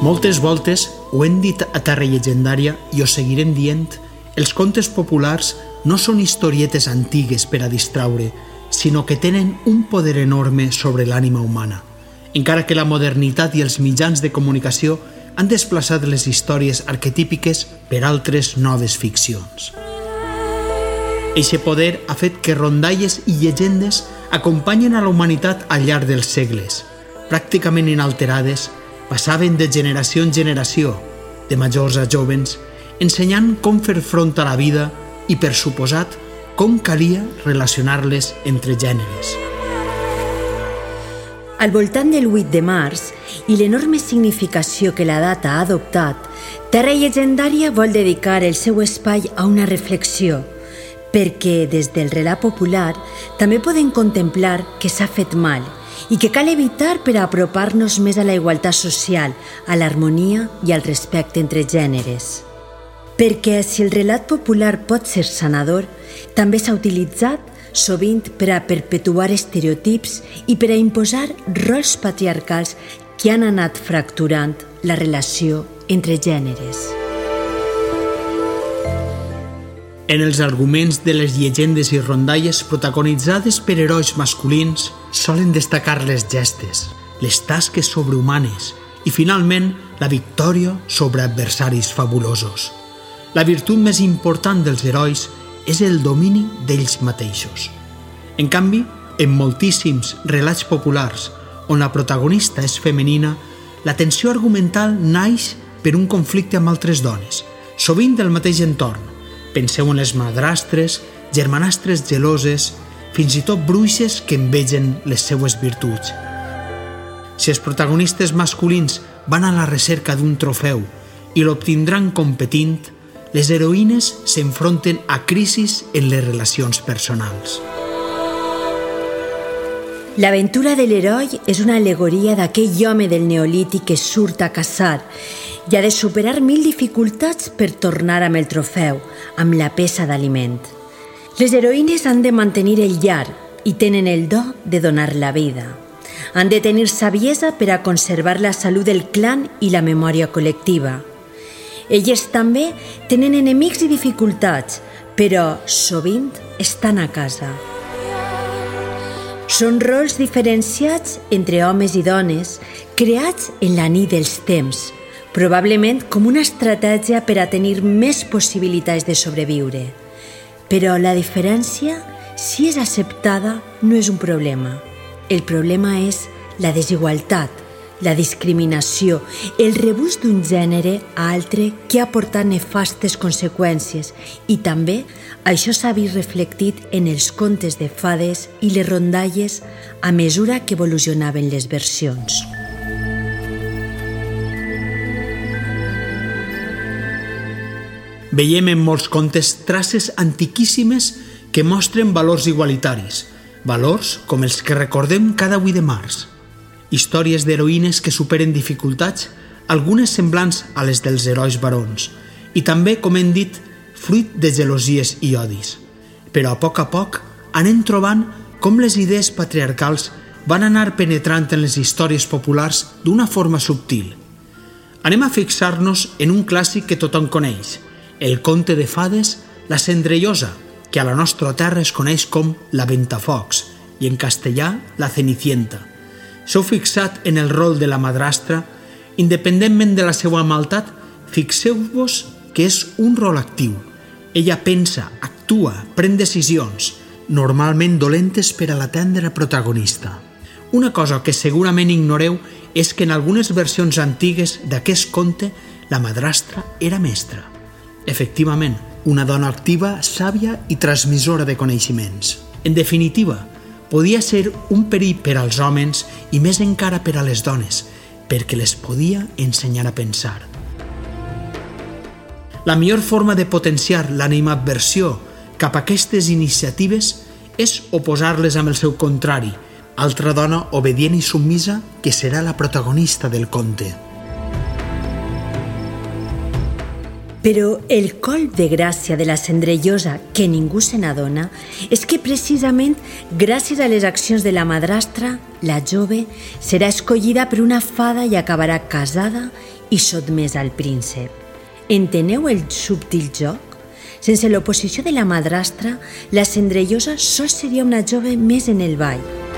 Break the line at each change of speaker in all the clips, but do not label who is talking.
Moltes voltes ho hem dit a Terra Llegendària i ho seguirem dient, els contes populars no són historietes antigues per a distraure, sinó que tenen un poder enorme sobre l'ànima humana, encara que la modernitat i els mitjans de comunicació han desplaçat les històries arquetípiques per altres noves ficcions. Eixe poder ha fet que rondalles i llegendes acompanyen a la humanitat al llarg dels segles, pràcticament inalterades passaven de generació en generació, de majors a jovens, ensenyant com fer front a la vida i, per suposat, com calia relacionar-les entre gèneres.
Al voltant del 8 de març i l'enorme significació que la data ha adoptat, Terra Llegendària vol dedicar el seu espai a una reflexió, perquè des del relat popular també podem contemplar que s'ha fet mal i que cal evitar per apropar-nos més a la igualtat social, a l'harmonia i al respecte entre gèneres. Perquè si el relat popular pot ser sanador, també s'ha utilitzat sovint per a perpetuar estereotips i per a imposar rols patriarcals que han anat fracturant la relació entre gèneres.
En els arguments de les llegendes i rondalles protagonitzades per herois masculins solen destacar les gestes, les tasques sobrehumanes i, finalment, la victòria sobre adversaris fabulosos. La virtut més important dels herois és el domini d'ells mateixos. En canvi, en moltíssims relats populars on la protagonista és femenina, la tensió argumental naix per un conflicte amb altres dones, sovint del mateix entorn, Penseu en les madrastres, germanastres geloses, fins i tot bruixes que envegen les seues virtuts. Si els protagonistes masculins van a la recerca d'un trofeu i l'obtindran competint, les heroïnes s'enfronten a crisis en les relacions personals.
L'aventura de l'heroi és una alegoria d'aquell home del neolític que surt a caçar i ha de superar mil dificultats per tornar amb el trofeu, amb la peça d'aliment. Les heroïnes han de mantenir el llar i tenen el do de donar la vida. Han de tenir saviesa per a conservar la salut del clan i la memòria col·lectiva. Elles també tenen enemics i dificultats, però sovint estan a casa. Són rols diferenciats entre homes i dones, creats en la nit dels temps – probablement com una estratègia per a tenir més possibilitats de sobreviure. Però la diferència, si és acceptada, no és un problema. El problema és la desigualtat, la discriminació, el rebuig d'un gènere a altre que ha portat nefastes conseqüències i també això s'ha vist reflectit en els contes de fades i les rondalles a mesura que evolucionaven les versions.
Veiem en molts contes traces antiquíssimes que mostren valors igualitaris, valors com els que recordem cada 8 de març. Històries d'heroïnes que superen dificultats, algunes semblants a les dels herois barons, i també, com hem dit, fruit de gelosies i odis. Però a poc a poc anem trobant com les idees patriarcals van anar penetrant en les històries populars d'una forma subtil. Anem a fixar-nos en un clàssic que tothom coneix – el conte de fades La Cendrellosa, que a la nostra terra es coneix com la Ventafocs i en castellà la Cenicienta. S'heu fixat en el rol de la madrastra, independentment de la seva maltat, fixeu-vos que és un rol actiu. Ella pensa, actua, pren decisions, normalment dolentes per a la tendra protagonista. Una cosa que segurament ignoreu és que en algunes versions antigues d'aquest conte la madrastra era mestra. Efectivament, una dona activa, sàvia i transmissora de coneixements. En definitiva, podia ser un perill per als homes i més encara per a les dones, perquè les podia ensenyar a pensar. La millor forma de potenciar l'animadversió cap a aquestes iniciatives és oposar-les amb el seu contrari, altra dona obedient i submisa que serà la protagonista del conte.
Però el col de gràcia de la cendrellosa que ningú se n'adona és que precisament gràcies a les accions de la madrastra, la jove serà escollida per una fada i acabarà casada i sotmès al príncep. Enteneu el subtil joc? Sense l'oposició de la madrastra, la cendrellosa sols seria una jove més en el ball.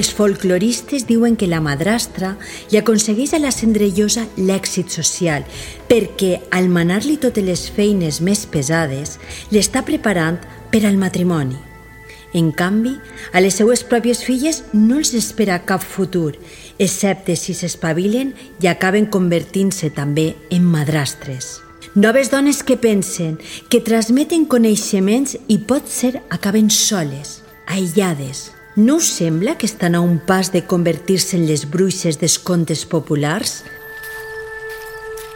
Els folcloristes diuen que la madrastra li aconsegueix a la cendrellosa l'èxit social perquè, al manar-li totes les feines més pesades, l'està preparant per al matrimoni. En canvi, a les seues pròpies filles no els espera cap futur, excepte si s'espavilen i acaben convertint-se també en madrastres. Noves dones que pensen, que transmeten coneixements i pot ser acaben soles, aïllades. No us sembla que estan a un pas de convertir-se en les bruixes dels contes populars?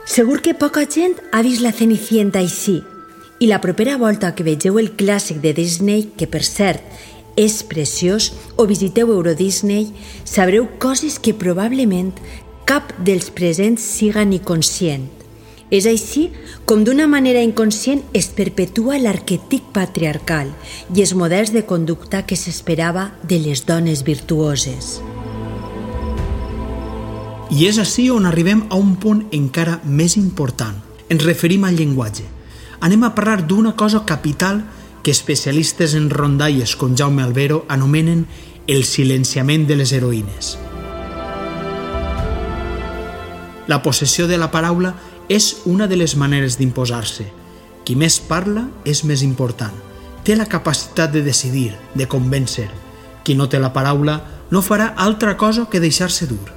Segur que poca gent ha vist la Cenicienta així, i la propera volta que vegeu el clàssic de Disney, que per cert és preciós, o visiteu Euro Disney, sabreu coses que probablement cap dels presents siga ni conscient. És així com d'una manera inconscient es perpetua l'arquetic patriarcal i els models de conducta que s'esperava de les dones virtuoses.
I és així on arribem a un punt encara més important. Ens referim al llenguatge. Anem a parlar d'una cosa capital que especialistes en rondalles com Jaume Albero anomenen el silenciament de les heroïnes. La possessió de la paraula és una de les maneres d'imposar-se. Qui més parla és més important. Té la capacitat de decidir, de convèncer. Qui no té la paraula no farà altra cosa que deixar-se dur.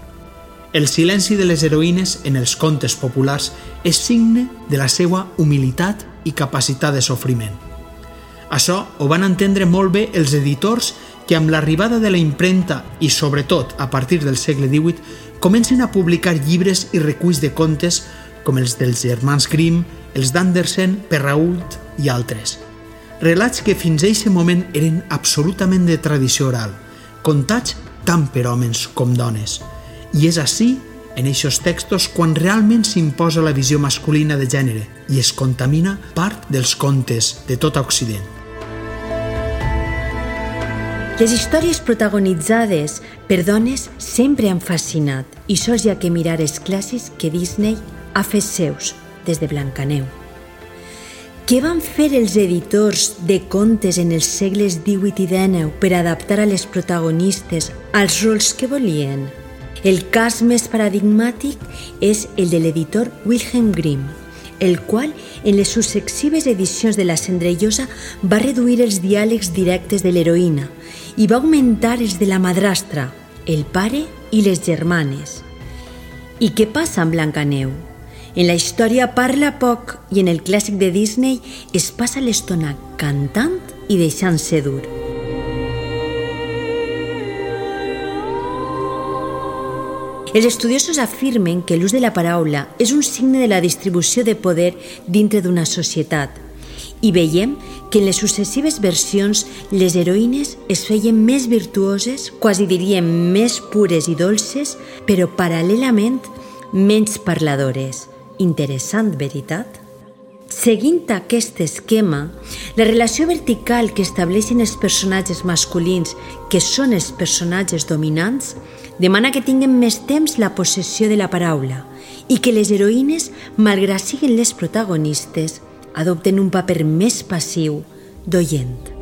El silenci de les heroïnes en els contes populars és signe de la seva humilitat i capacitat de sofriment. Això ho van entendre molt bé els editors que amb l'arribada de la impremta i sobretot a partir del segle XVIII comencen a publicar llibres i reculls de contes com els dels germans Grimm, els d'Andersen, Perrault i altres. Relats que fins a aquest moment eren absolutament de tradició oral, contats tant per homes com dones. I és així, en aquests textos, quan realment s'imposa la visió masculina de gènere i es contamina part dels contes de tot Occident.
Les històries protagonitzades per dones sempre han fascinat i sols hi ha que mirar els clàssics que Disney ha fet seus des de Blancaneu. Què van fer els editors de contes en els segles XVIII i XIX per adaptar a les protagonistes als rols que volien? El cas més paradigmàtic és el de l'editor Wilhelm Grimm, el qual, en les successives edicions de La Cendrellosa, va reduir els diàlegs directes de l'heroïna i va augmentar els de la madrastra, el pare i les germanes. I què passa amb Blancaneu? En la història parla poc i en el clàssic de Disney es passa l'estona cantant i deixant-se dur. Els estudiosos afirmen que l'ús de la paraula és un signe de la distribució de poder dintre d'una societat i veiem que en les successives versions les heroïnes es feien més virtuoses, quasi diríem més pures i dolces, però paral·lelament menys parladores – Interessant, veritat? Seguint aquest esquema, la relació vertical que estableixen els personatges masculins, que són els personatges dominants, demana que tinguin més temps la possessió de la paraula i que les heroïnes, malgrat siguin les protagonistes, adopten un paper més passiu, d'oient.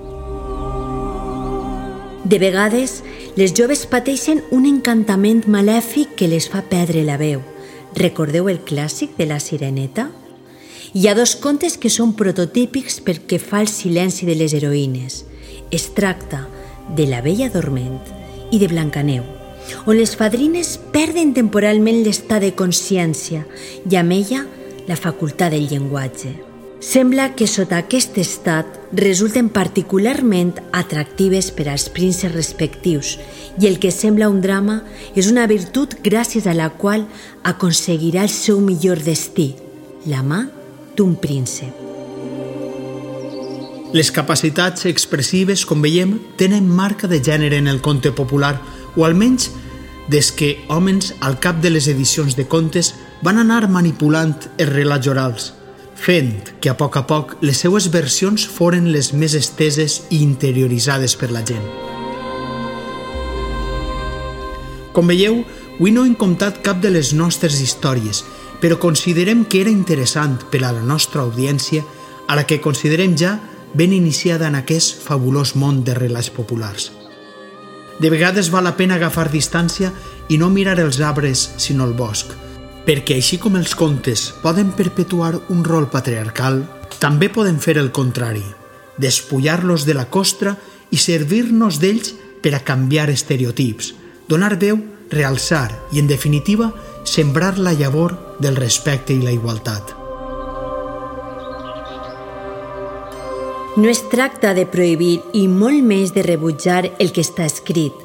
De vegades, les joves pateixen un encantament malèfic que les fa perdre la veu – Recordeu el clàssic de la sireneta? Hi ha dos contes que són prototípics perquè fa el silenci de les heroïnes. Es tracta de la Bella Dorment i de Blancaneu, on les fadrines perden temporalment l'estat de consciència i amb ella la facultat del llenguatge. Sembla que sota aquest estat resulten particularment atractives per als prínceps respectius i el que sembla un drama és una virtut gràcies a la qual aconseguirà el seu millor destí, la mà d'un príncep.
Les capacitats expressives, com veiem, tenen marca de gènere en el conte popular, o almenys des que homes al cap de les edicions de contes van anar manipulant els relats orals – fent que a poc a poc les seues versions foren les més esteses i interioritzades per la gent. Com veieu, Avui no hem comptat cap de les nostres històries, però considerem que era interessant per a la nostra audiència, a la que considerem ja ben iniciada en aquest fabulós món de relats populars. De vegades val la pena agafar distància i no mirar els arbres, sinó el bosc, perquè així com els contes poden perpetuar un rol patriarcal, també poden fer el contrari, despullar-los de la costra i servir-nos d'ells per a canviar estereotips, donar veu realçar i, en definitiva, sembrar la llavor del respecte i la igualtat.
No es tracta de prohibir i molt més de rebutjar el que està escrit.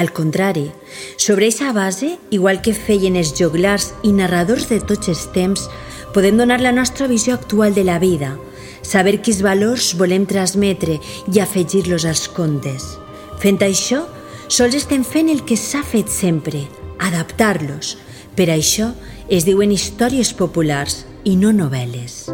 Al contrari, sobre aquesta base, igual que feien els joglars i narradors de tots els temps, podem donar la nostra visió actual de la vida, saber quins valors volem transmetre i afegir-los als contes. Fent això, sols estem fent el que s'ha fet sempre, adaptar-los. Per això es diuen històries populars i no novel·les.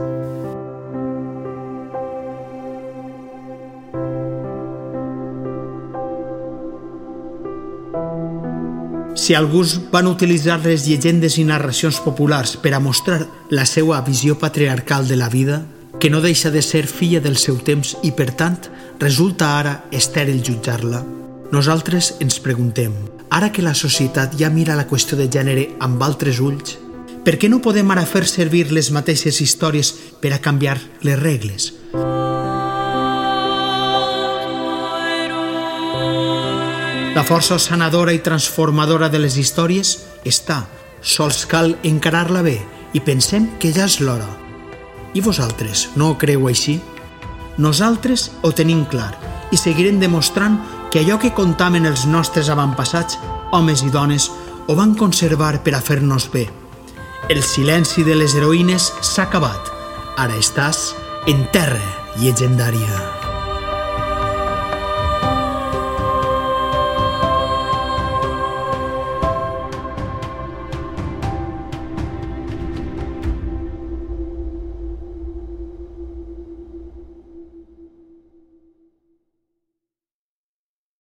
Si alguns van utilitzar les llegendes i narracions populars per a mostrar la seva visió patriarcal de la vida, que no deixa de ser filla del seu temps i, per tant, resulta ara estèril jutjar-la, nosaltres ens preguntem, ara que la societat ja mira la qüestió de gènere amb altres ulls, per què no podem ara fer servir les mateixes històries per a canviar les regles? La força sanadora i transformadora de les històries està, sols cal encarar-la bé i pensem que ja és l'hora. I vosaltres, no ho creu així? Nosaltres ho tenim clar i seguirem demostrant que allò que contamen els nostres avantpassats, homes i dones, ho van conservar per a fer-nos bé. El silenci de les heroïnes s'ha acabat. Ara estàs en terra llegendària.